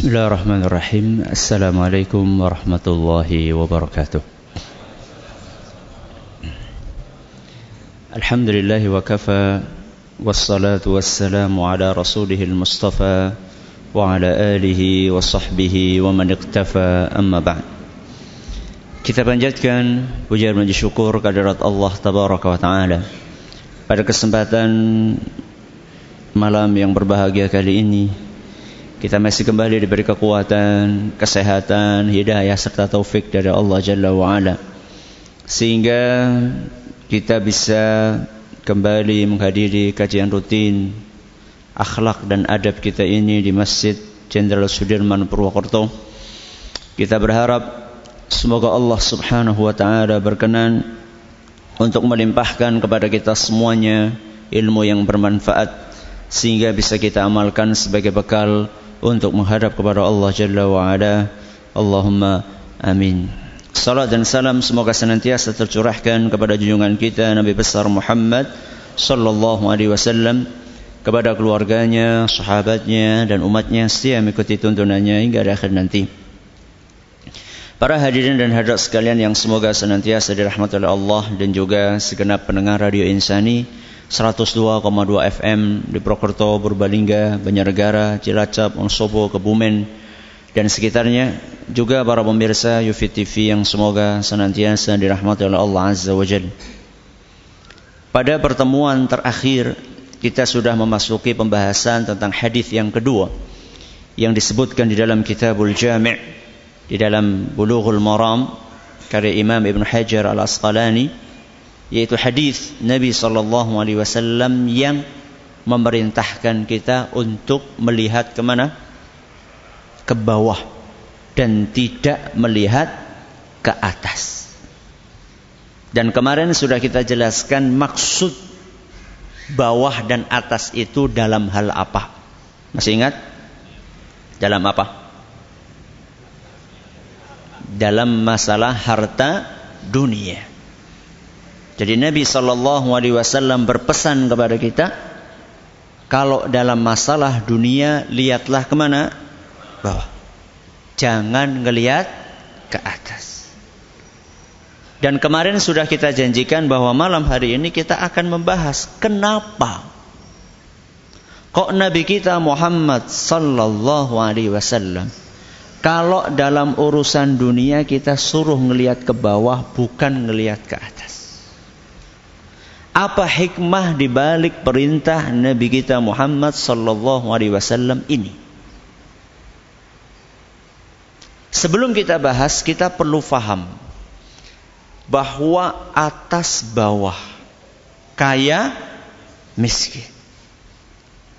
Bismillahirrahmanirrahim. Assalamualaikum warahmatullahi wabarakatuh. Alhamdulillahi wa kafa Wassalatu wassalamu ala rasulihil mustafa Wa ala alihi wa sahbihi wa man iktafa amma ba'd. Kita panjatkan puja dan syukur kehadirat Allah tabaraka wa taala. Pada kesempatan malam yang berbahagia kali ini kita masih kembali diberi kekuatan, kesehatan, hidayah serta taufik dari Allah Jalla wa Ala. Sehingga kita bisa kembali menghadiri kajian rutin akhlak dan adab kita ini di Masjid Jenderal Sudirman Purwokerto. Kita berharap semoga Allah Subhanahu wa taala berkenan untuk melimpahkan kepada kita semuanya ilmu yang bermanfaat sehingga bisa kita amalkan sebagai bekal untuk menghadap kepada Allah Jalla wa Ala. Allahumma amin. Salat dan salam semoga senantiasa tercurahkan kepada junjungan kita Nabi besar Muhammad sallallahu alaihi wasallam kepada keluarganya, sahabatnya dan umatnya setia mengikuti tuntunannya hingga akhir nanti. Para hadirin dan hadirat sekalian yang semoga senantiasa dirahmati oleh Allah dan juga segenap pendengar radio Insani 102,2 FM di Prokerto, Purbalingga, Banjarnegara, Cilacap, Wonosobo, Kebumen dan sekitarnya juga para pemirsa Yufi TV yang semoga senantiasa dirahmati oleh Allah Azza wa Jal. Pada pertemuan terakhir kita sudah memasuki pembahasan tentang hadis yang kedua yang disebutkan di dalam Kitabul Jami' di dalam Bulughul Maram karya Imam Ibn Hajar Al-Asqalani yaitu hadis Nabi sallallahu alaihi wasallam yang memerintahkan kita untuk melihat ke mana? Ke bawah dan tidak melihat ke atas. Dan kemarin sudah kita jelaskan maksud bawah dan atas itu dalam hal apa? Masih ingat? Dalam apa? Dalam masalah harta dunia. Jadi Nabi Shallallahu Alaihi Wasallam berpesan kepada kita, kalau dalam masalah dunia lihatlah ke mana? Bawah. Jangan ngelihat ke atas. Dan kemarin sudah kita janjikan bahwa malam hari ini kita akan membahas kenapa kok Nabi kita Muhammad Sallallahu Alaihi Wasallam kalau dalam urusan dunia kita suruh ngelihat ke bawah bukan ngelihat ke atas. Apa hikmah di balik perintah Nabi kita Muhammad sallallahu alaihi wasallam ini? Sebelum kita bahas, kita perlu faham bahwa atas bawah kaya miskin.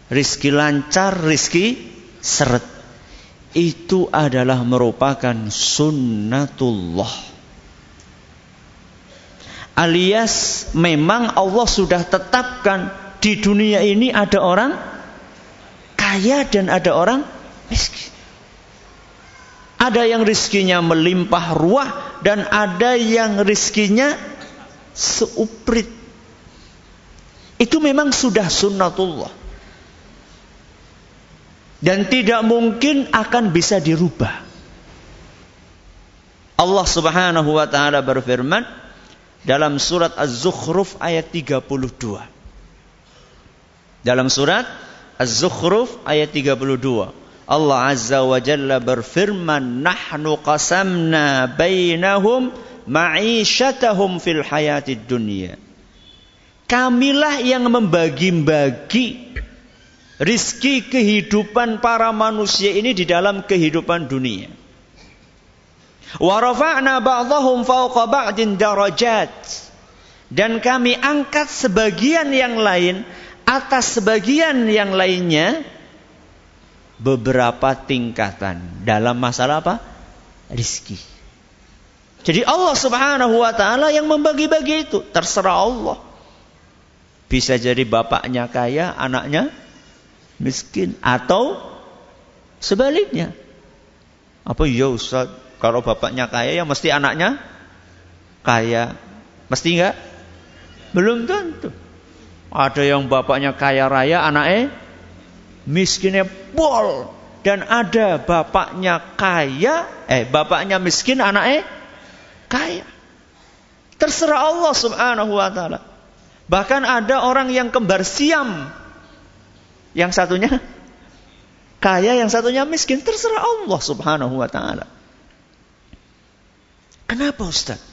Rizki lancar, rizki seret. Itu adalah merupakan sunnatullah alias memang Allah sudah tetapkan di dunia ini ada orang kaya dan ada orang miskin. Ada yang rizkinya melimpah ruah dan ada yang rizkinya seuprit. Itu memang sudah sunnatullah. Dan tidak mungkin akan bisa dirubah. Allah subhanahu wa ta'ala berfirman, dalam surat Az-Zukhruf ayat 32. Dalam surat Az-Zukhruf ayat 32. Allah Azza wa Jalla berfirman, "Nahnu qasamna bainahum ma'isyatahum fil hayatid dunya." Kamilah yang membagi-bagi rizki kehidupan para manusia ini di dalam kehidupan dunia. Wa rafa'na ba'dahum fawqa ba'din darajat. Dan kami angkat sebagian yang lain atas sebagian yang lainnya beberapa tingkatan dalam masalah apa? Rizki. Jadi Allah subhanahu wa ta'ala yang membagi-bagi itu. Terserah Allah. Bisa jadi bapaknya kaya, anaknya miskin. Atau sebaliknya. Apa ya Ustaz? Kalau bapaknya kaya ya mesti anaknya kaya. Mesti enggak? Belum tentu. Ada yang bapaknya kaya raya, anaknya miskinnya pol. dan ada bapaknya kaya, eh bapaknya miskin, anaknya kaya. Terserah Allah Subhanahu wa taala. Bahkan ada orang yang kembar siam. Yang satunya kaya, yang satunya miskin, terserah Allah Subhanahu wa taala. Kenapa Ustaz?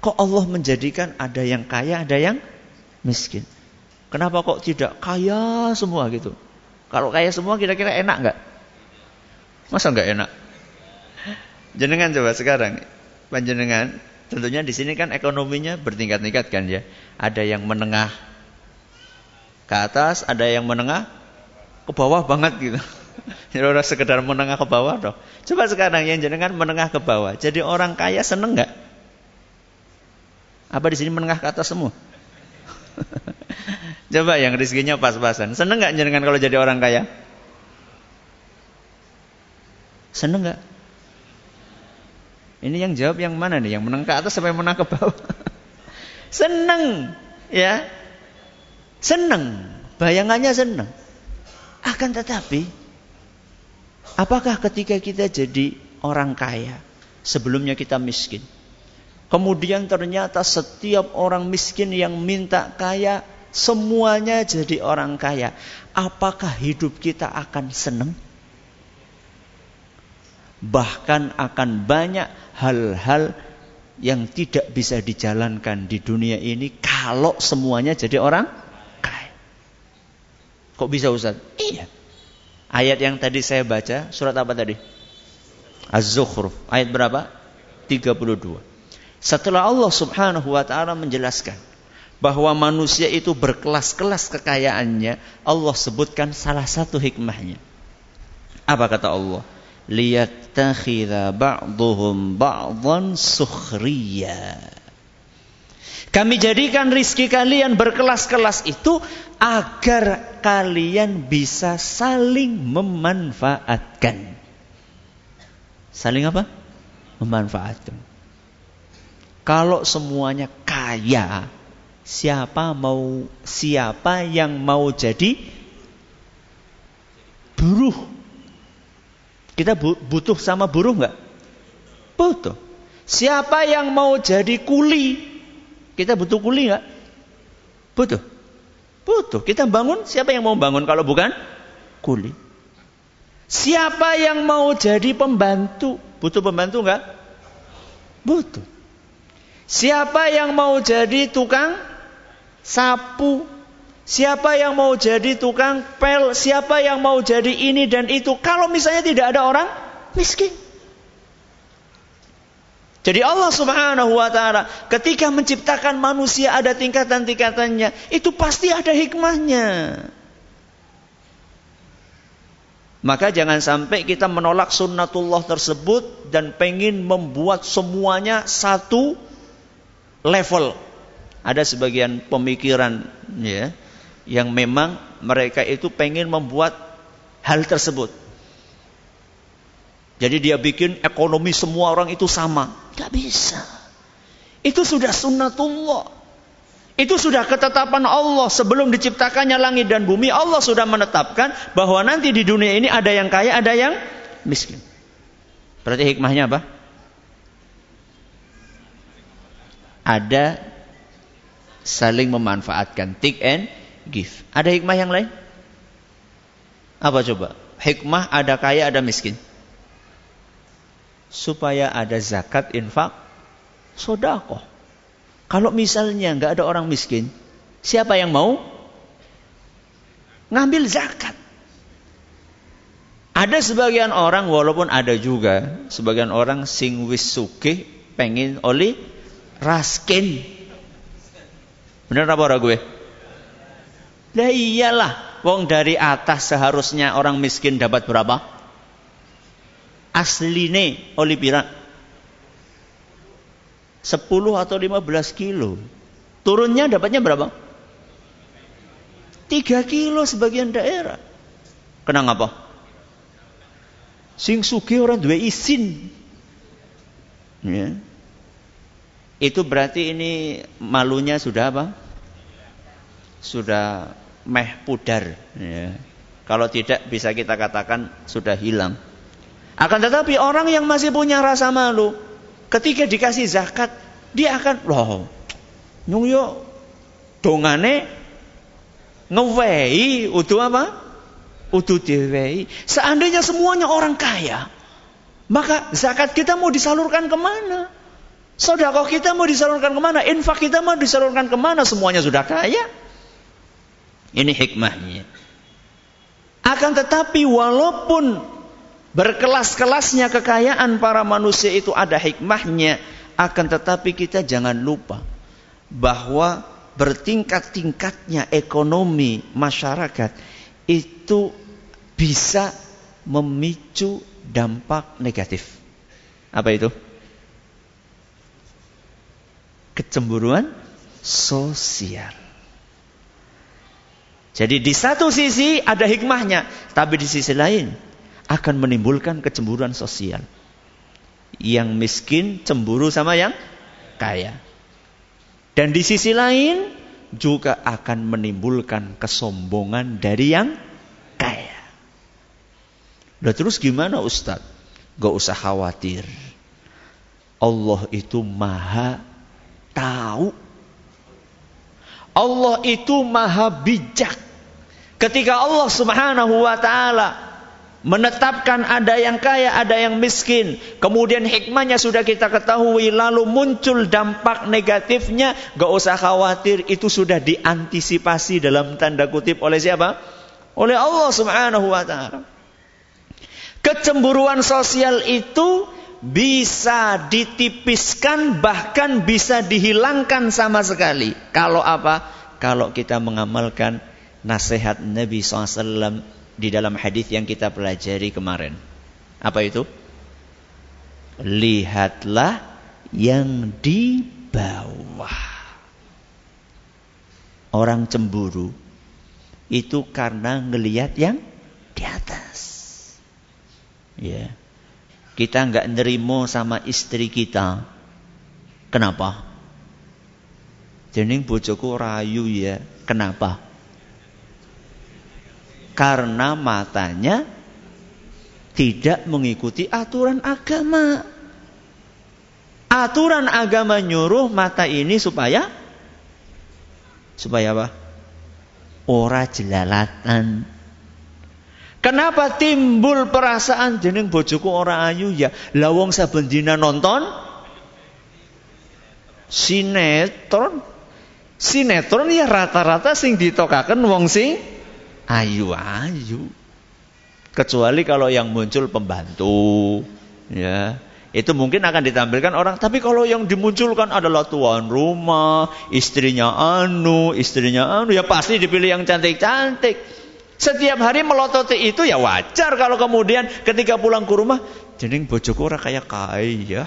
Kok Allah menjadikan ada yang kaya, ada yang miskin? Kenapa kok tidak kaya semua gitu? Kalau kaya semua kira-kira enak nggak? Masa nggak enak? Jenengan coba sekarang, panjenengan Tentunya di sini kan ekonominya bertingkat-tingkat kan ya. Ada yang menengah ke atas, ada yang menengah ke bawah banget gitu. Jadi orang sekedar menengah ke bawah dong. Coba sekarang yang jenengan menengah ke bawah. Jadi orang kaya seneng nggak? Apa di sini menengah ke atas semua? Coba yang rezekinya pas-pasan. Seneng nggak jenengan kalau jadi orang kaya? Seneng nggak? Ini yang jawab yang mana nih? Yang menang ke atas sampai menang ke bawah? seneng, ya. Seneng. Bayangannya seneng. Akan tetapi, apakah ketika kita jadi orang kaya, sebelumnya kita miskin, kemudian ternyata setiap orang miskin yang minta kaya, semuanya jadi orang kaya, apakah hidup kita akan seneng? Bahkan akan banyak hal-hal yang tidak bisa dijalankan di dunia ini kalau semuanya jadi orang kaya. Kok bisa Ustaz? Iya. Ayat yang tadi saya baca, surat apa tadi? Az-Zukhruf. Ayat berapa? 32. Setelah Allah Subhanahu wa taala menjelaskan bahwa manusia itu berkelas-kelas kekayaannya, Allah sebutkan salah satu hikmahnya. Apa kata Allah? liyattakhidha ba'duhum ba'dhan sukhriya. Kami jadikan rizki kalian berkelas-kelas itu agar kalian bisa saling memanfaatkan. Saling apa? Memanfaatkan. Kalau semuanya kaya, siapa mau siapa yang mau jadi buruh kita butuh sama buruh nggak? Butuh. Siapa yang mau jadi kuli? Kita butuh kuli nggak? Butuh. Butuh. Kita bangun, siapa yang mau bangun kalau bukan kuli? Siapa yang mau jadi pembantu? Butuh pembantu nggak? Butuh. Siapa yang mau jadi tukang sapu? Siapa yang mau jadi tukang pel? Siapa yang mau jadi ini dan itu? Kalau misalnya tidak ada orang miskin. Jadi Allah Subhanahu wa taala ketika menciptakan manusia ada tingkatan-tingkatannya, itu pasti ada hikmahnya. Maka jangan sampai kita menolak sunnatullah tersebut dan pengen membuat semuanya satu level. Ada sebagian pemikiran ya, yang memang mereka itu pengen membuat hal tersebut. Jadi dia bikin ekonomi semua orang itu sama. Gak bisa. Itu sudah sunnatullah. Itu sudah ketetapan Allah sebelum diciptakannya langit dan bumi. Allah sudah menetapkan bahwa nanti di dunia ini ada yang kaya, ada yang miskin. Berarti hikmahnya apa? Ada saling memanfaatkan. Take and give. Ada hikmah yang lain? Apa coba? Hikmah ada kaya, ada miskin. Supaya ada zakat, infak, sodakoh. Kalau misalnya nggak ada orang miskin, siapa yang mau ngambil zakat? Ada sebagian orang, walaupun ada juga sebagian orang sing wis sugih pengen oli raskin. Bener apa orang gue? Lah iyalah, wong dari atas seharusnya orang miskin dapat berapa? Asline oli pira? 10 atau 15 kilo. Turunnya dapatnya berapa? 3 kilo sebagian daerah. Kenapa? Sing sugi orang dua izin. Ya. Itu berarti ini malunya sudah apa? Sudah meh pudar ya. Kalau tidak bisa kita katakan sudah hilang. Akan tetapi orang yang masih punya rasa malu, ketika dikasih zakat, dia akan, loh, nyung yo dongane ngewei utuh apa? Utuh diwei. Seandainya semuanya orang kaya, maka zakat kita mau disalurkan ke mana? Sodakoh kita mau disalurkan ke mana? Infak kita mau disalurkan ke mana? Semuanya sudah kaya. Ini hikmahnya. Akan tetapi walaupun berkelas-kelasnya kekayaan para manusia itu ada hikmahnya. Akan tetapi kita jangan lupa bahwa bertingkat-tingkatnya ekonomi masyarakat itu bisa memicu dampak negatif. Apa itu? Kecemburuan sosial. Jadi di satu sisi ada hikmahnya, tapi di sisi lain akan menimbulkan kecemburuan sosial. Yang miskin cemburu sama yang kaya. Dan di sisi lain juga akan menimbulkan kesombongan dari yang kaya. Nah terus gimana Ustaz? Gak usah khawatir. Allah itu maha tahu. Allah itu maha bijak. Ketika Allah subhanahu wa ta'ala menetapkan ada yang kaya, ada yang miskin. Kemudian hikmahnya sudah kita ketahui, lalu muncul dampak negatifnya, gak usah khawatir, itu sudah diantisipasi dalam tanda kutip oleh siapa? Oleh Allah Subhanahu wa taala. Kecemburuan sosial itu bisa ditipiskan bahkan bisa dihilangkan sama sekali. Kalau apa? Kalau kita mengamalkan nasihat Nabi SAW di dalam hadis yang kita pelajari kemarin. Apa itu? Lihatlah yang di bawah. Orang cemburu itu karena ngelihat yang di atas. Ya. Kita nggak nerimo sama istri kita. Kenapa? Jening bojoku rayu ya. Kenapa? Karena matanya tidak mengikuti aturan agama. Aturan agama nyuruh mata ini supaya supaya apa? Ora jelalatan. Kenapa timbul perasaan jeneng bojoku ora ayu ya? Lawong saben dina nonton sinetron. Sinetron ya rata-rata sing ditokaken wong sing ayu-ayu. Kecuali kalau yang muncul pembantu, ya. Itu mungkin akan ditampilkan orang, tapi kalau yang dimunculkan adalah tuan rumah, istrinya anu, istrinya anu, ya pasti dipilih yang cantik-cantik. Setiap hari melototi itu ya wajar kalau kemudian ketika pulang ke rumah, jeneng bojoku ora kayak kaya.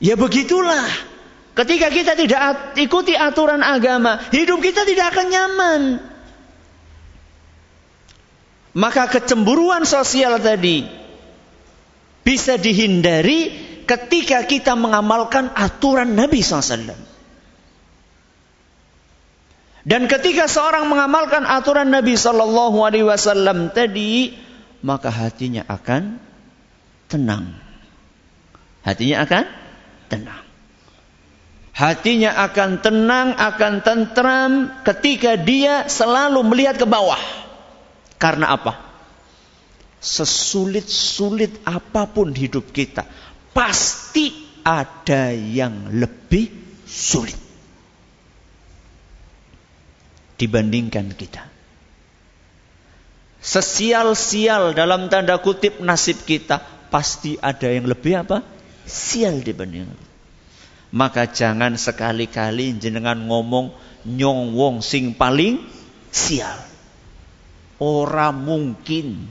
Ya begitulah. Ketika kita tidak ikuti aturan agama, hidup kita tidak akan nyaman. Maka kecemburuan sosial tadi bisa dihindari ketika kita mengamalkan aturan Nabi SAW. Dan ketika seorang mengamalkan aturan Nabi Sallallahu Alaihi Wasallam tadi, maka hatinya akan tenang. Hatinya akan tenang. Hatinya akan tenang, akan tentram ketika dia selalu melihat ke bawah. Karena apa? Sesulit-sulit apa pun hidup kita, pasti ada yang lebih sulit dibandingkan kita. Sesial-sial dalam tanda kutip nasib kita, pasti ada yang lebih apa? Sial dibandingkan maka jangan sekali-kali jenengan ngomong nyong wong sing paling sial. Ora mungkin.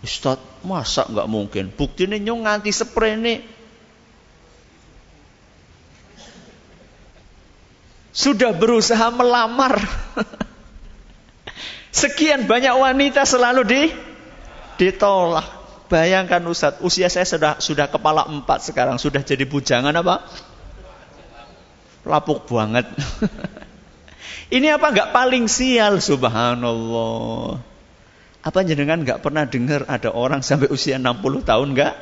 Ustaz, masa nggak mungkin? Buktinya nyong nganti seprene. Sudah berusaha melamar. Sekian banyak wanita selalu di ditolak. Bayangkan Ustaz, usia saya sudah sudah kepala empat sekarang, sudah jadi bujangan apa? Lapuk banget. Ini apa nggak paling sial subhanallah. Apa jenengan nggak pernah dengar ada orang sampai usia 60 tahun nggak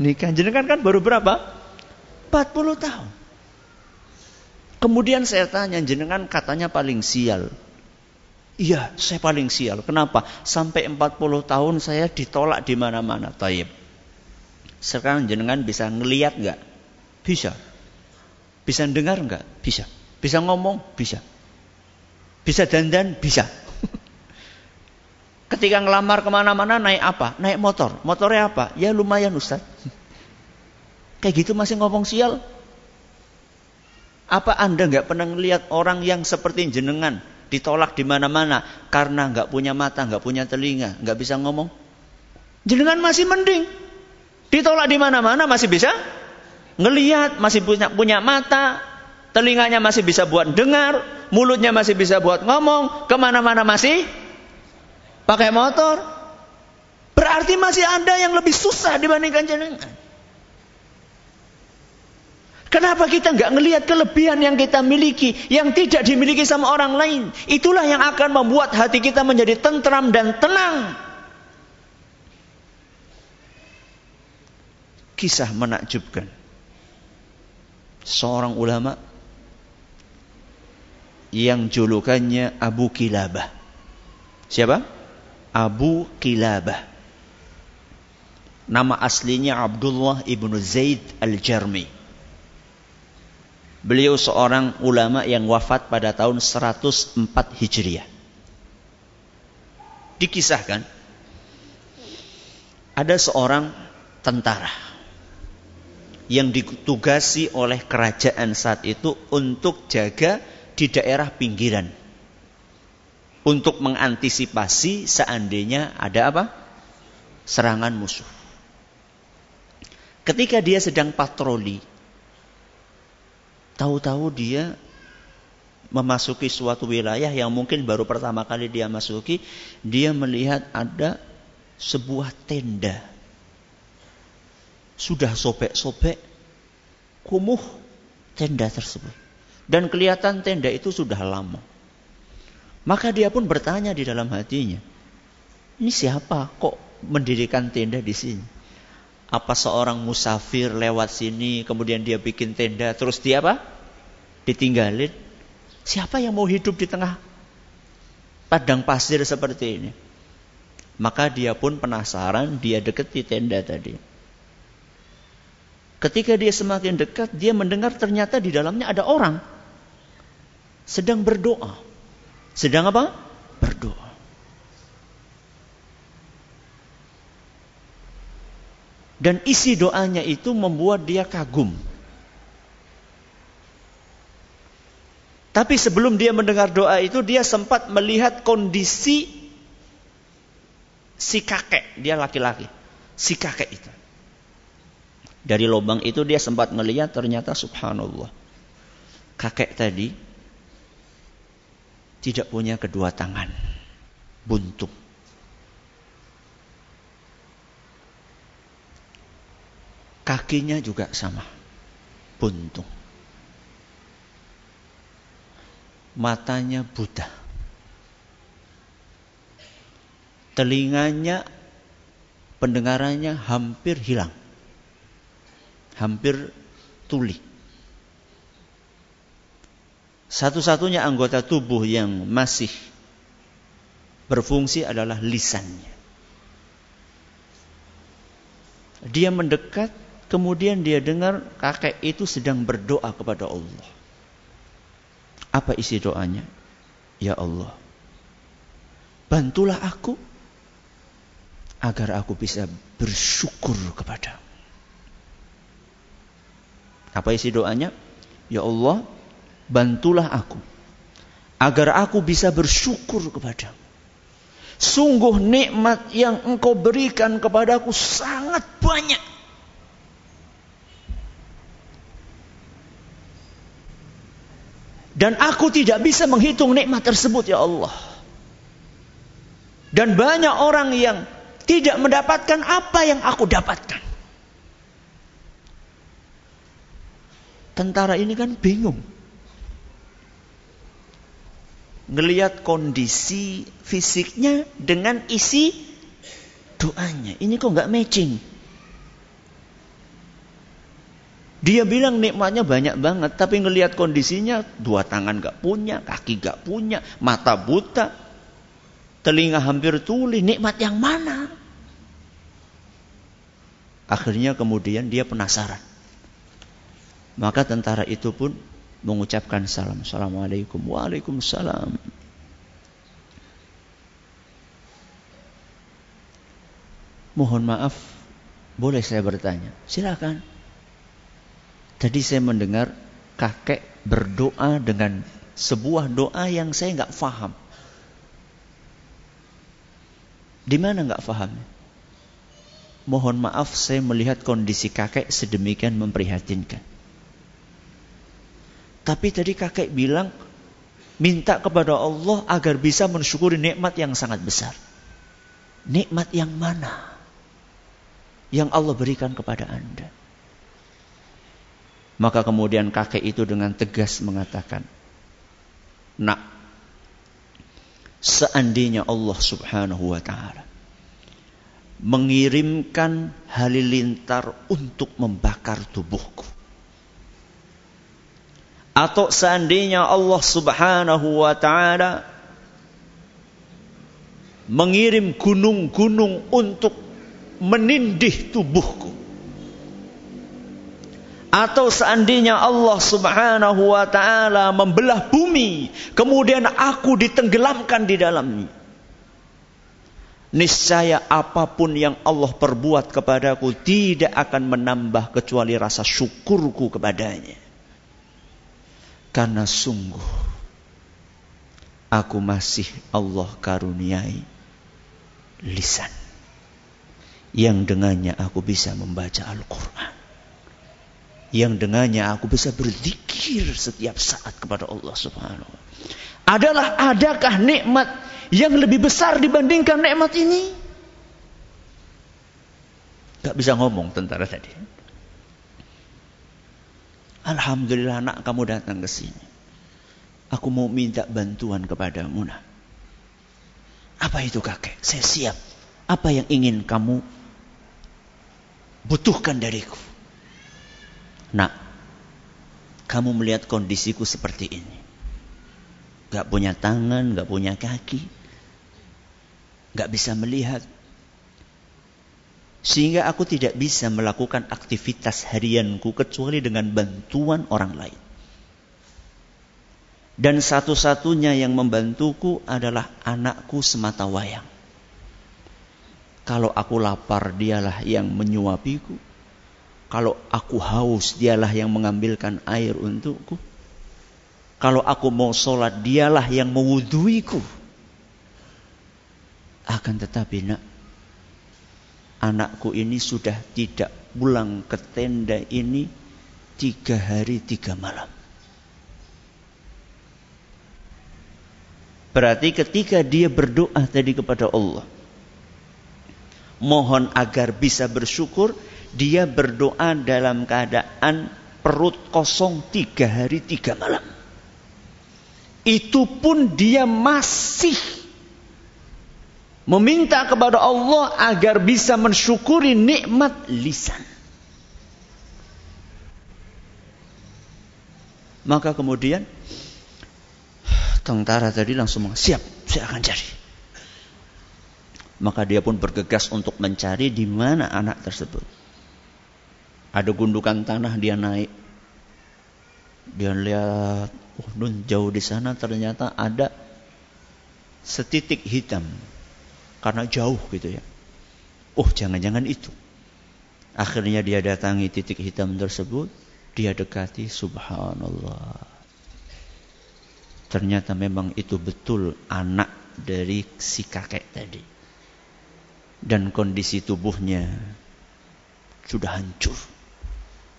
nikah? Jenengan kan baru berapa? 40 tahun. Kemudian saya tanya, jenengan katanya paling sial. Iya, saya paling sial. Kenapa? Sampai 40 tahun saya ditolak di mana-mana. Taib. Sekarang jenengan bisa ngeliat nggak? Bisa. Bisa dengar nggak? Bisa. Bisa ngomong? Bisa. Bisa dandan? Bisa. Ketika ngelamar ke mana-mana naik apa? Naik motor. Motornya apa? Ya lumayan Ustaz. Kayak gitu masih ngomong sial. Apa anda nggak pernah ngelihat orang yang seperti jenengan ditolak di mana-mana karena nggak punya mata, nggak punya telinga, nggak bisa ngomong? Jenengan masih mending. Ditolak di mana-mana masih bisa ngelihat, masih punya punya mata, telinganya masih bisa buat dengar, mulutnya masih bisa buat ngomong, ke mana-mana masih pakai motor. Berarti masih ada yang lebih susah dibandingkan jenengan. Kenapa kita nggak ngelihat kelebihan yang kita miliki, yang tidak dimiliki sama orang lain? Itulah yang akan membuat hati kita menjadi tentram dan tenang. Kisah menakjubkan. Seorang ulama yang julukannya Abu Kilabah. Siapa? Abu Kilabah. Nama aslinya Abdullah ibnu Zaid al-Jarmi. Beliau seorang ulama yang wafat pada tahun 104 Hijriah. Dikisahkan ada seorang tentara yang ditugasi oleh kerajaan saat itu untuk jaga di daerah pinggiran untuk mengantisipasi seandainya ada apa? serangan musuh. Ketika dia sedang patroli, tahu-tahu dia memasuki suatu wilayah yang mungkin baru pertama kali dia masuki, dia melihat ada sebuah tenda. Sudah sobek-sobek, kumuh tenda tersebut. Dan kelihatan tenda itu sudah lama. Maka dia pun bertanya di dalam hatinya, ini siapa kok mendirikan tenda di sini? Apa seorang musafir lewat sini, kemudian dia bikin tenda, terus dia apa? Ditinggalin. Siapa yang mau hidup di tengah padang pasir seperti ini? Maka dia pun penasaran, dia deketi tenda tadi. Ketika dia semakin dekat, dia mendengar ternyata di dalamnya ada orang sedang berdoa. Sedang apa? Berdoa. Dan isi doanya itu membuat dia kagum. Tapi sebelum dia mendengar doa itu, dia sempat melihat kondisi si kakek. Dia laki-laki. Si kakek itu. Dari lubang itu dia sempat melihat ternyata subhanallah. Kakek tadi tidak punya kedua tangan, buntung. Kakinya juga sama, buntung. Matanya buta. Telinganya, pendengarannya hampir hilang. Hampir tuli. Satu-satunya anggota tubuh yang masih berfungsi adalah lisannya. Dia mendekat, kemudian dia dengar kakek itu sedang berdoa kepada Allah. Apa isi doanya? Ya Allah, bantulah aku agar aku bisa bersyukur kepada. Apa isi doanya? Ya Allah, bantulah aku agar aku bisa bersyukur kepadamu. Sungguh nikmat yang engkau berikan kepadaku sangat banyak. Dan aku tidak bisa menghitung nikmat tersebut ya Allah. Dan banyak orang yang tidak mendapatkan apa yang aku dapatkan. Tentara ini kan bingung. ngelihat kondisi fisiknya dengan isi doanya. Ini kok nggak matching? Dia bilang nikmatnya banyak banget, tapi ngelihat kondisinya dua tangan gak punya, kaki gak punya, mata buta, telinga hampir tuli. Nikmat yang mana? Akhirnya kemudian dia penasaran. Maka tentara itu pun mengucapkan salam. Assalamualaikum. Waalaikumsalam. Mohon maaf, boleh saya bertanya? Silakan. Tadi saya mendengar kakek berdoa dengan sebuah doa yang saya nggak faham. Di mana nggak faham? Mohon maaf saya melihat kondisi kakek sedemikian memprihatinkan. Tapi tadi kakek bilang minta kepada Allah agar bisa mensyukuri nikmat yang sangat besar. Nikmat yang mana? Yang Allah berikan kepada Anda. Maka kemudian kakek itu dengan tegas mengatakan, Nak, seandainya Allah subhanahu wa ta'ala mengirimkan halilintar untuk membakar tubuhku. Atau seandainya Allah subhanahu wa ta'ala mengirim gunung-gunung untuk menindih tubuhku atau seandainya Allah subhanahu wa ta'ala membelah bumi. Kemudian aku ditenggelamkan di dalamnya. Niscaya apa pun yang Allah perbuat kepadaku tidak akan menambah kecuali rasa syukurku kepadanya. Karena sungguh aku masih Allah karuniai lisan yang dengannya aku bisa membaca Al-Quran yang dengannya aku bisa berzikir setiap saat kepada Allah Subhanahu wa adalah adakah nikmat yang lebih besar dibandingkan nikmat ini? Gak bisa ngomong tentara tadi. Alhamdulillah nak kamu datang ke sini. Aku mau minta bantuan kepadamu nak. Apa itu kakek? Saya siap. Apa yang ingin kamu butuhkan dariku? Nak, kamu melihat kondisiku seperti ini. Gak punya tangan, gak punya kaki. Gak bisa melihat. Sehingga aku tidak bisa melakukan aktivitas harianku kecuali dengan bantuan orang lain. Dan satu-satunya yang membantuku adalah anakku semata wayang. Kalau aku lapar, dialah yang menyuapiku. Kalau aku haus, dialah yang mengambilkan air untukku. Kalau aku mau sholat, dialah yang mewuduiku. Akan tetapi nak, anakku ini sudah tidak pulang ke tenda ini tiga hari tiga malam. Berarti ketika dia berdoa tadi kepada Allah, mohon agar bisa bersyukur, dia berdoa dalam keadaan perut kosong tiga hari tiga malam. Itu pun dia masih meminta kepada Allah agar bisa mensyukuri nikmat lisan. Maka kemudian tentara tadi langsung siap, saya akan cari. Maka dia pun bergegas untuk mencari di mana anak tersebut. Ada gundukan tanah dia naik. Dia lihat, oh nun jauh di sana ternyata ada setitik hitam. Karena jauh gitu ya. Oh jangan-jangan itu. Akhirnya dia datangi titik hitam tersebut. Dia dekati subhanallah. Ternyata memang itu betul anak dari si kakek tadi. Dan kondisi tubuhnya sudah hancur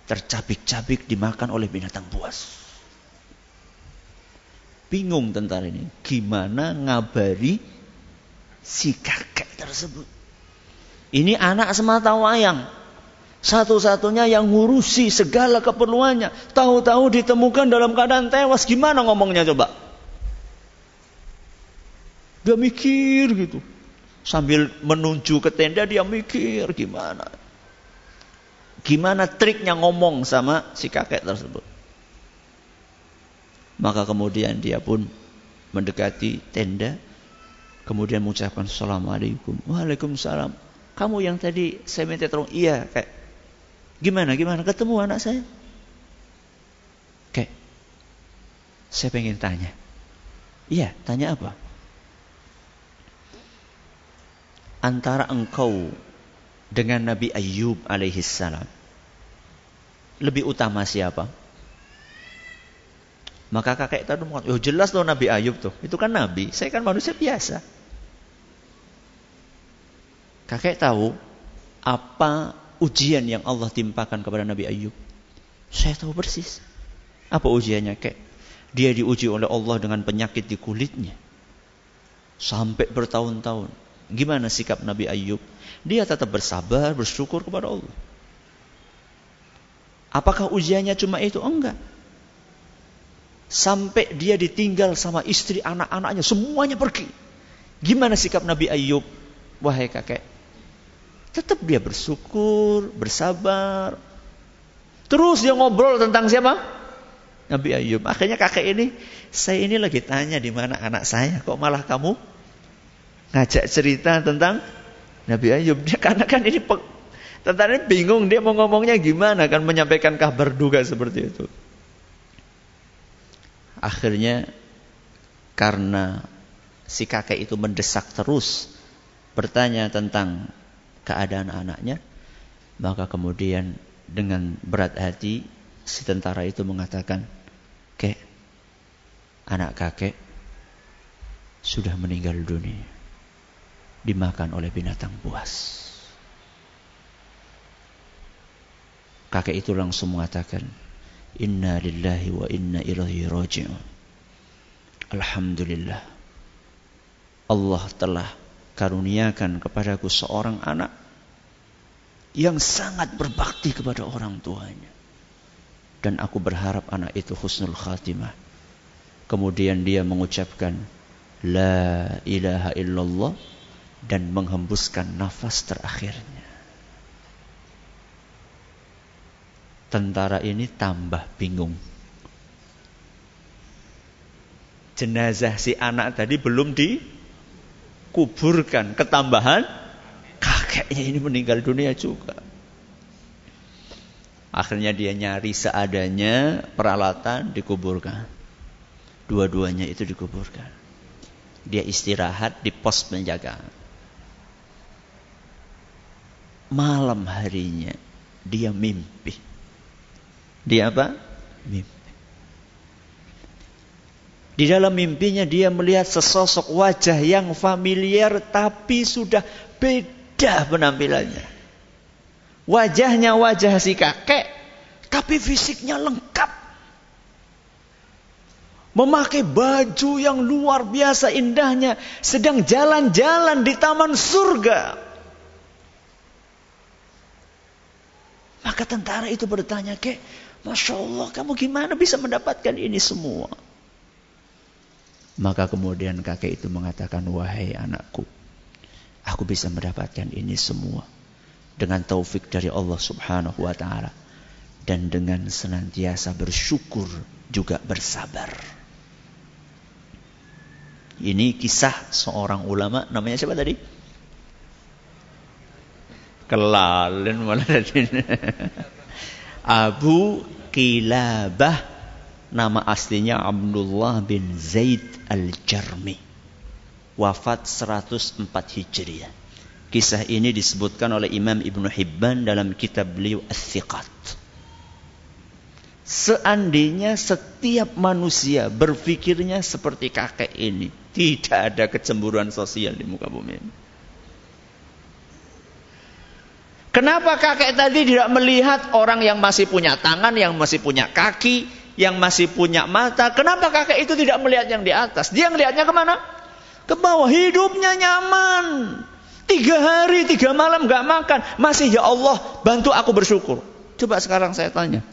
tercabik-cabik dimakan oleh binatang buas. Bingung tentara ini, gimana ngabari si kakek tersebut. Ini anak semata wayang. Satu-satunya yang ngurusi segala keperluannya. Tahu-tahu ditemukan dalam keadaan tewas. Gimana ngomongnya coba? Dia mikir gitu. Sambil menuju ke tenda dia mikir gimana. Gimana triknya ngomong sama si kakek tersebut. Maka kemudian dia pun mendekati tenda. Kemudian mengucapkan Assalamualaikum. Waalaikumsalam. Kamu yang tadi saya minta tolong. Iya kayak. Gimana, gimana ketemu anak saya? Kayak. Saya pengen tanya. Iya, tanya apa? Antara engkau dengan Nabi Ayub alaihi salam lebih utama siapa? Maka kakek tadi mengatakan, oh jelas loh Nabi Ayub tuh. Itu kan Nabi, saya kan manusia biasa. Kakek tahu apa ujian yang Allah timpakan kepada Nabi Ayub. Saya tahu persis. Apa ujiannya kek? Dia diuji oleh Allah dengan penyakit di kulitnya. Sampai bertahun-tahun. Gimana sikap Nabi Ayub? Dia tetap bersabar, bersyukur kepada Allah. Apakah ujiannya cuma itu? Enggak. Sampai dia ditinggal sama istri anak-anaknya. Semuanya pergi. Gimana sikap Nabi Ayub? Wahai kakek. Tetap dia bersyukur, bersabar. Terus dia ngobrol tentang siapa? Nabi Ayub. Akhirnya kakek ini, saya ini lagi tanya di mana anak saya. Kok malah kamu ngajak cerita tentang Nabi Ayub? Dia karena kan ini Tentara ini bingung dia mau ngomongnya gimana kan menyampaikan kabar duga seperti itu. Akhirnya karena si kakek itu mendesak terus bertanya tentang keadaan anaknya, maka kemudian dengan berat hati si tentara itu mengatakan, "Kek, anak kakek sudah meninggal dunia, dimakan oleh binatang buas." Kakek itu langsung mengatakan, Inna lillahi wa inna ilaihi raji'un. Alhamdulillah. Allah telah karuniakan kepadaku seorang anak yang sangat berbakti kepada orang tuanya. Dan aku berharap anak itu husnul khatimah. Kemudian dia mengucapkan La ilaha illallah dan menghembuskan nafas terakhirnya. tentara ini tambah bingung. Jenazah si anak tadi belum dikuburkan. Ketambahan kakeknya ini meninggal dunia juga. Akhirnya dia nyari seadanya peralatan dikuburkan. Dua-duanya itu dikuburkan. Dia istirahat di pos penjagaan. Malam harinya dia mimpi dia apa? Mimpi. Di dalam mimpinya dia melihat sesosok wajah yang familiar tapi sudah beda penampilannya. Wajahnya wajah si kakek tapi fisiknya lengkap. Memakai baju yang luar biasa indahnya sedang jalan-jalan di taman surga. Maka tentara itu bertanya, "Kek, Masya Allah, kamu gimana bisa mendapatkan ini semua? Maka kemudian kakek itu mengatakan, wahai anakku, aku bisa mendapatkan ini semua dengan taufik dari Allah subhanahu wa ta'ala. Dan dengan senantiasa bersyukur juga bersabar. Ini kisah seorang ulama, namanya siapa tadi? Kelalen malah. Abu Kilabah nama aslinya Abdullah bin Zaid al-Jarmi. Wafat 104 Hijriah. Kisah ini disebutkan oleh Imam Ibn Hibban dalam kitab beliau Al-Thiqat. Seandainya setiap manusia berpikirnya seperti kakek ini, tidak ada kecemburuan sosial di muka bumi ini. Kenapa kakek tadi tidak melihat orang yang masih punya tangan, yang masih punya kaki, yang masih punya mata? Kenapa kakek itu tidak melihat yang di atas? Dia melihatnya ke mana? Ke bawah. Hidupnya nyaman. Tiga hari, tiga malam gak makan. Masih ya Allah, bantu aku bersyukur. Coba sekarang saya tanya.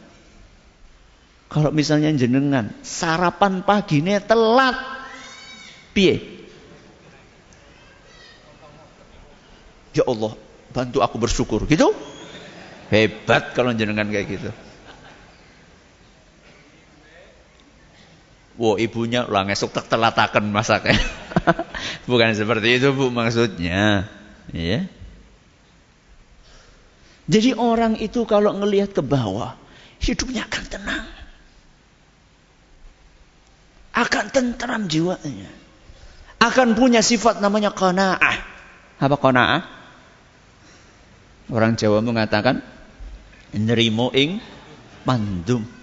Kalau misalnya jenengan, sarapan paginya telat. Piye? Ya Allah, bantu aku bersyukur. Gitu? Hebat kalau jenengan kayak gitu. Wow, ibunya lah ngesuk tak telatakan masaknya. Bukan seperti itu bu maksudnya. Ya. Jadi orang itu kalau ngelihat ke bawah, hidupnya akan tenang. Akan tentram jiwanya. Akan punya sifat namanya qanaah. Apa qanaah? Orang Jawa mengatakan nerimo ing mandum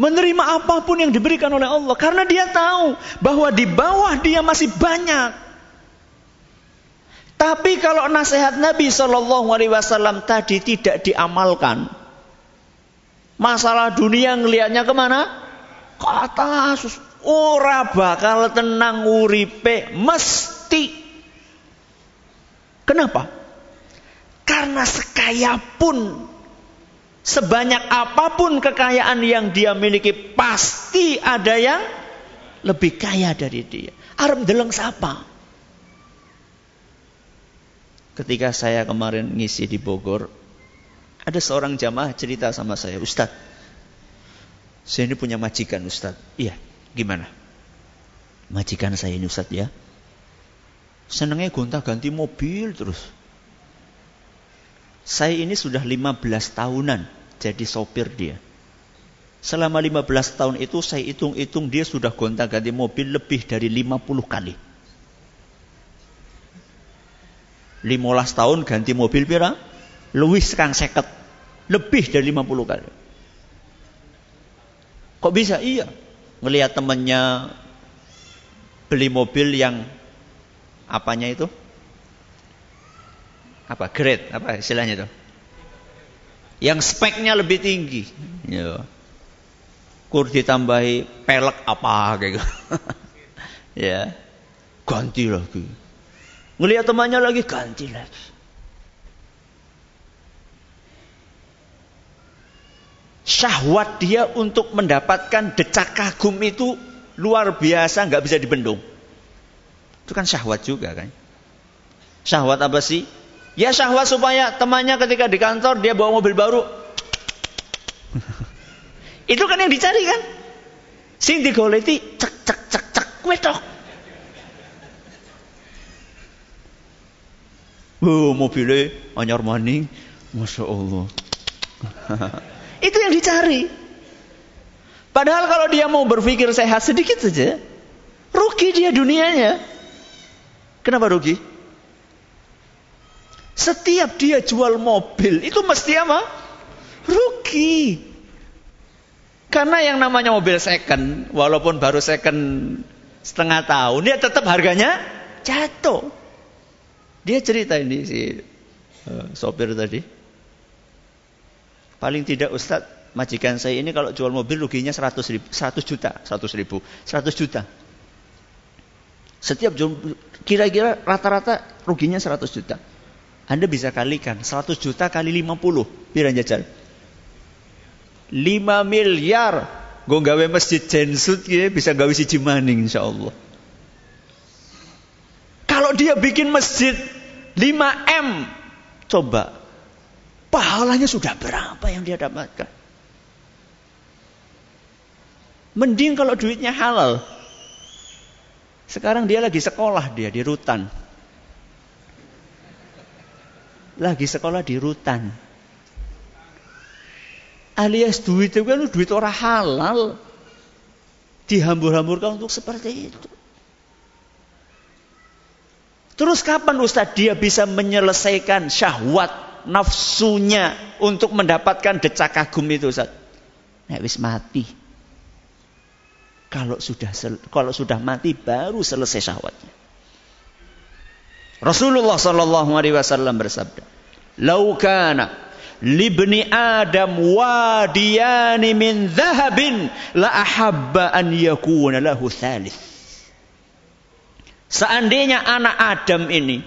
menerima apa pun yang diberikan oleh Allah karena dia tahu bahwa di bawah dia masih banyak. Tapi kalau nasihat Nabi Shallallahu Alaihi Wasallam tadi tidak diamalkan, masalah dunia ngelihatnya ke mana? Ke atas. Ora bakal tenang uripe mesti. Kenapa? Karena sekaya pun Sebanyak apa pun kekayaan yang dia miliki, pasti ada yang lebih kaya dari dia. Arab deleng siapa? Ketika saya kemarin ngisi di Bogor, ada seorang jamaah cerita sama saya, Ustadz, saya ini punya majikan Ustadz. Iya, gimana? Majikan saya ini Ustadz ya. Senangnya gonta ganti mobil terus. Saya ini sudah 15 tahunan jadi sopir dia. Selama 15 tahun itu saya hitung-hitung dia sudah gonta-ganti mobil lebih dari 50 kali. 15 tahun ganti mobil pira? Luwih sekang seket. Lebih dari 50 kali. Kok bisa? Iya. Ngelihat temannya beli mobil yang apanya itu? Apa grade apa istilahnya itu? Yang speknya lebih tinggi. Ya kur ditambahi pelek apa kayak gitu. Ya. Ganti lagi. Ngelihat temannya lagi ganti lagi. Syahwat dia untuk mendapatkan decak kagum itu luar biasa nggak bisa dibendung. Itu kan syahwat juga kan? Syahwat apa sih Ya syahwat supaya temannya ketika di kantor dia bawa mobil baru. Itu kan yang dicari kan? Sing digoleti cek cek cek cek wedok. Oh, mobilnya anyar maning. Masya Allah. Itu yang dicari. Padahal kalau dia mau berpikir sehat sedikit saja, rugi dia dunianya. Kenapa rugi? Setiap dia jual mobil itu mesti apa? Rugi. Karena yang namanya mobil second, walaupun baru second setengah tahun, dia tetap harganya jatuh. Dia cerita ini si uh, sopir tadi. Paling tidak Ustadz, majikan saya ini kalau jual mobil ruginya 100, ribu, 100 juta, 100 ribu, 100 juta. Setiap kira-kira rata-rata ruginya 100 juta. Anda bisa kalikan 100 juta kali 50. Pira jajal? 5 miliar. Gue gawe masjid jensut ya, bisa gawe si maning insyaallah. Kalau dia bikin masjid 5M, coba pahalanya sudah berapa yang dia dapatkan? Mending kalau duitnya halal. Sekarang dia lagi sekolah dia di rutan lagi sekolah di rutan. Alias duit itu kan duit orang halal. Dihambur-hamburkan untuk seperti itu. Terus kapan Ustadz dia bisa menyelesaikan syahwat nafsunya untuk mendapatkan decak kagum itu Ustadz? Nek wis mati. Kalau sudah kalau sudah mati baru selesai syahwatnya. Rasulullah sallallahu alaihi wasallam bersabda, "Lau kana libni Adam wadiyani min dhahabin la ahabba an yakuna lahu thalith." Seandainya anak Adam ini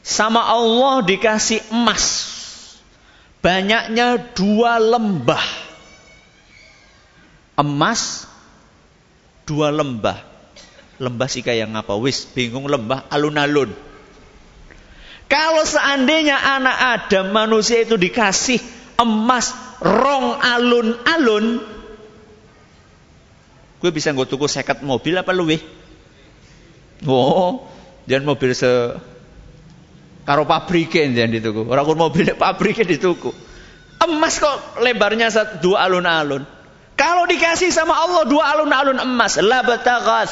sama Allah dikasih emas banyaknya dua lembah. Emas dua lembah. Lembah sih kayak ngapa? Wis bingung lembah alun-alun Kalau seandainya anak Adam manusia itu dikasih emas rong alun-alun, gue bisa nggak tuku seket mobil apa luwih? Oh, jangan mobil se karo pabriken jangan dituku. Orang mobil pabriken dituku. Emas kok lebarnya dua alun-alun. Kalau dikasih sama Allah dua alun-alun emas, la batagha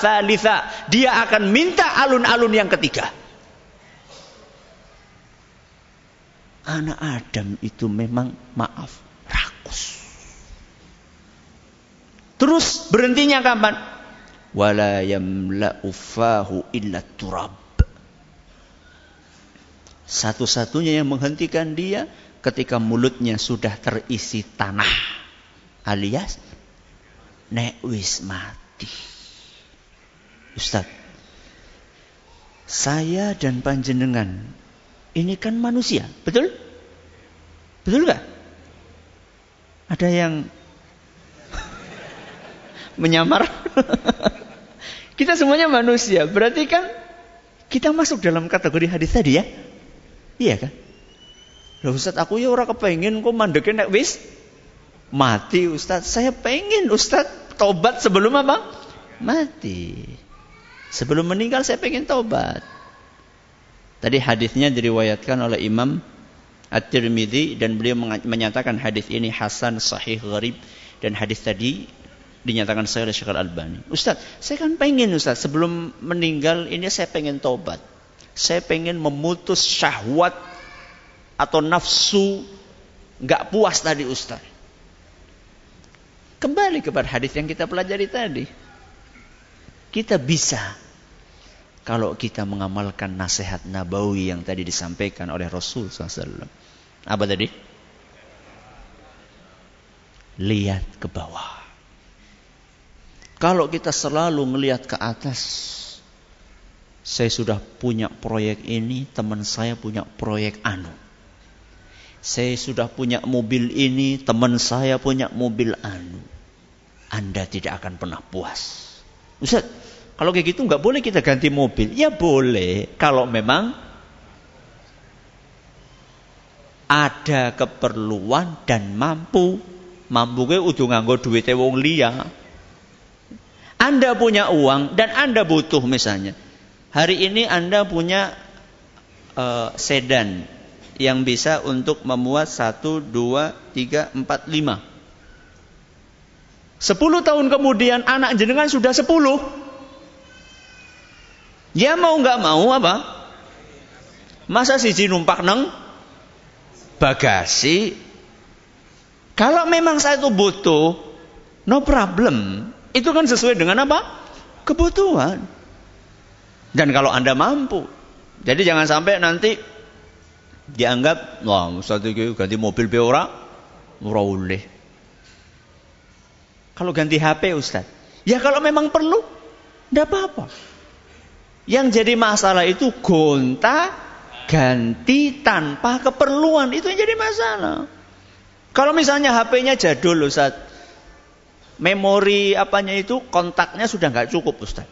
dia akan minta alun-alun yang ketiga. Anak Adam itu memang maaf rakus. Terus berhentinya kapan? Wala yamla'u illa turab. Satu-satunya yang menghentikan dia ketika mulutnya sudah terisi tanah. Alias nek wis mati. Ustaz, saya dan panjenengan ini kan manusia, betul? Betul nggak? Ada yang menyamar? kita semuanya manusia, berarti kan kita masuk dalam kategori hadis tadi ya? Iya kan? Loh Ustaz, aku ya orang kepengen kok mandekin nek wis mati Ustaz. Saya pengen Ustaz tobat sebelum apa? Mati. Sebelum meninggal saya pengen tobat. Tadi hadisnya diriwayatkan oleh Imam At-Tirmidzi dan beliau menyatakan hadis ini hasan sahih gharib dan hadis tadi dinyatakan saya oleh Syekh Al-Albani. Ustaz, saya kan pengen Ustaz sebelum meninggal ini saya pengen tobat. Saya pengen memutus syahwat atau nafsu nggak puas tadi Ustaz. Kembali kepada hadis yang kita pelajari tadi. Kita bisa kalau kita mengamalkan nasihat nabawi yang tadi disampaikan oleh Rasul SAW. Apa tadi? Lihat ke bawah. Kalau kita selalu melihat ke atas, saya sudah punya proyek ini, teman saya punya proyek anu. Saya sudah punya mobil ini, teman saya punya mobil anu. Anda tidak akan pernah puas. Ustaz, kalau kayak gitu nggak boleh kita ganti mobil. Ya boleh kalau memang ada keperluan dan mampu. Mampu ke udah nganggo duit wong liya. Anda punya uang dan Anda butuh misalnya. Hari ini Anda punya uh, sedan yang bisa untuk memuat satu, dua, tiga, empat, lima. Sepuluh tahun kemudian anak jenengan sudah sepuluh. Ya mau nggak mau apa? Masa siji numpak neng bagasi? Kalau memang saya itu butuh, no problem. Itu kan sesuai dengan apa? Kebutuhan. Dan kalau anda mampu, jadi jangan sampai nanti dianggap, wah Ustaz itu ganti mobil be ora, boleh. Kalau ganti HP Ustaz, ya kalau memang perlu, tidak apa-apa. Yang jadi masalah itu gonta ganti tanpa keperluan. Itu yang jadi masalah. Kalau misalnya HP-nya jadul Ustaz. Memori apanya itu kontaknya sudah nggak cukup Ustaz.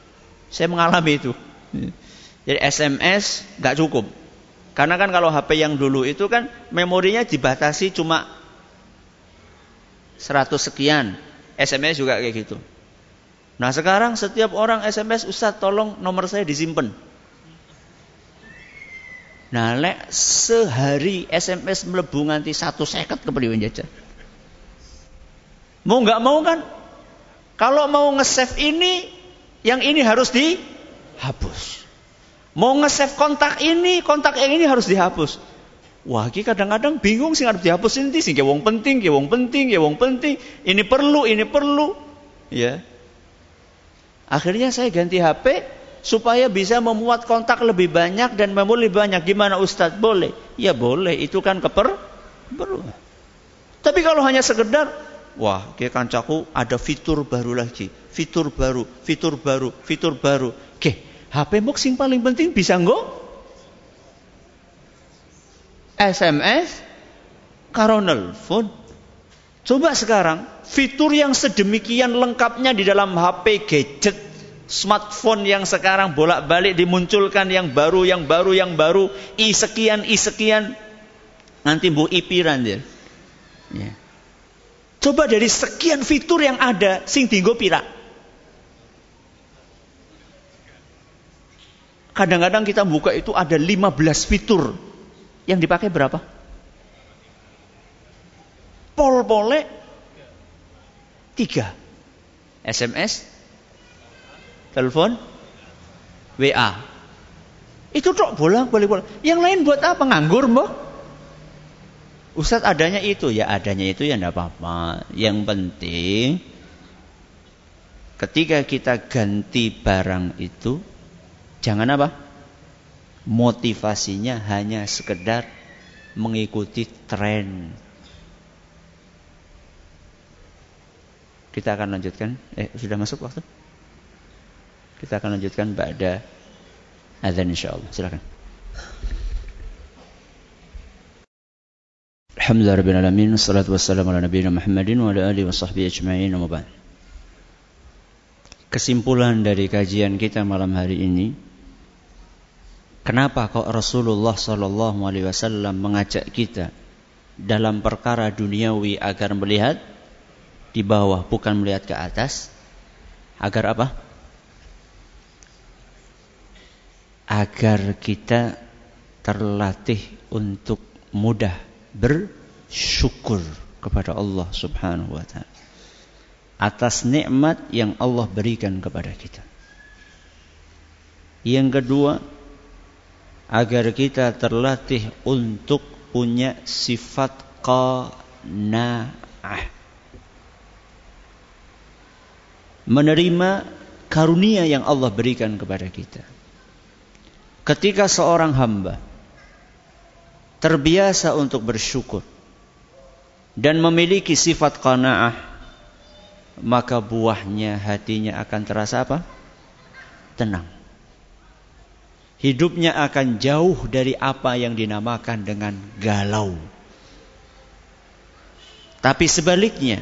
Saya mengalami itu. Jadi SMS nggak cukup. Karena kan kalau HP yang dulu itu kan memorinya dibatasi cuma 100 sekian. SMS juga kayak gitu. Nah sekarang setiap orang SMS Ustaz tolong nomor saya disimpan. Nah lek sehari SMS melebu nganti satu seket ke jajan. Mau nggak mau kan? Kalau mau nge-save ini, yang ini harus dihapus. Mau nge-save kontak ini, kontak yang ini harus dihapus. Wah, kita kadang-kadang bingung sih harus dihapus ini sih, wong penting, wong penting, wong penting. Ini perlu, ini perlu. Ya. Akhirnya saya ganti HP supaya bisa memuat kontak lebih banyak dan lebih banyak. Gimana Ustadz? Boleh? Ya boleh. Itu kan keper perlu. Tapi kalau hanya sekedar, wah, kayak kancaku ada fitur baru lagi, fitur baru, fitur baru, fitur baru. Oke, HP box yang paling penting bisa nggak? SMS, karo nelfon. Coba sekarang fitur yang sedemikian lengkapnya di dalam HP gadget Smartphone yang sekarang bolak-balik dimunculkan yang baru, yang baru, yang baru, i sekian, i sekian. Nanti bu ipiran dia. Ya. Coba dari sekian fitur yang ada, sing tinggo pira. Kadang-kadang kita buka itu ada 15 fitur. Yang dipakai berapa? Pol-pole tiga. SMS, telepon, WA. Itu tok bolak boleh bolak. Yang lain buat apa? Nganggur mbok? Ustadz adanya itu ya adanya itu ya tidak apa-apa. Yang penting ketika kita ganti barang itu jangan apa? Motivasinya hanya sekedar mengikuti tren. Kita akan lanjutkan. Eh sudah masuk waktu? Kita akan lanjutkan pada azan insyaallah. Silakan. Alhamdulillah rabbil alamin wassalatu wassalamu ala nabiyina Muhammadin wa ala alihi wa sahbihi ajma'in wa. Kesimpulan dari kajian kita malam hari ini Kenapa kok Rasulullah Shallallahu Alaihi Wasallam mengajak kita dalam perkara duniawi agar melihat di bawah bukan melihat ke atas? Agar apa? agar kita terlatih untuk mudah bersyukur kepada Allah Subhanahu wa taala atas nikmat yang Allah berikan kepada kita. Yang kedua, agar kita terlatih untuk punya sifat qanaah. Menerima karunia yang Allah berikan kepada kita Ketika seorang hamba terbiasa untuk bersyukur dan memiliki sifat qanaah, maka buahnya hatinya akan terasa apa? Tenang. Hidupnya akan jauh dari apa yang dinamakan dengan galau. Tapi sebaliknya,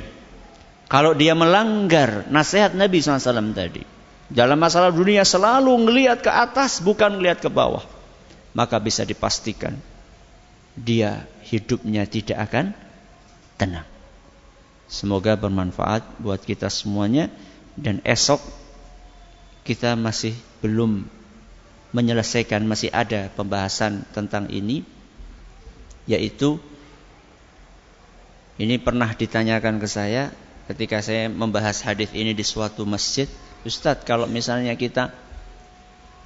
kalau dia melanggar nasihat Nabi SAW tadi, dalam masalah dunia selalu melihat ke atas bukan melihat ke bawah. Maka bisa dipastikan dia hidupnya tidak akan tenang. Semoga bermanfaat buat kita semuanya dan esok kita masih belum menyelesaikan masih ada pembahasan tentang ini yaitu ini pernah ditanyakan ke saya ketika saya membahas hadis ini di suatu masjid Ustadz kalau misalnya kita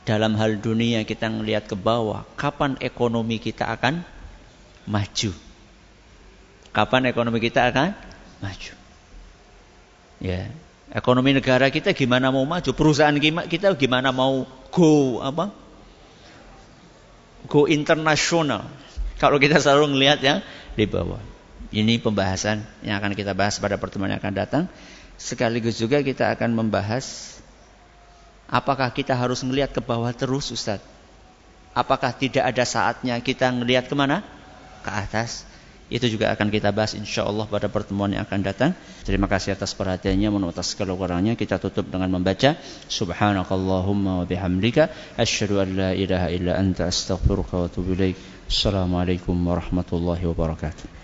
dalam hal dunia kita melihat ke bawah, kapan ekonomi kita akan maju? Kapan ekonomi kita akan maju? Ya, ekonomi negara kita gimana mau maju? Perusahaan kita gimana mau go apa? Go internasional. Kalau kita selalu melihat yang di bawah. Ini pembahasan yang akan kita bahas pada pertemuan yang akan datang. Sekaligus juga kita akan membahas apakah kita harus melihat ke bawah terus Ustaz? Apakah tidak ada saatnya kita melihat ke mana? Ke atas. Itu juga akan kita bahas insya Allah pada pertemuan yang akan datang. Terima kasih atas perhatiannya. Menurut atas kurangnya kita tutup dengan membaca Subhanakallahumma wa bihamdika asyhadu an la ilaha illa anta astaghfiruka wa atubu ilaik. Assalamualaikum warahmatullahi wabarakatuh.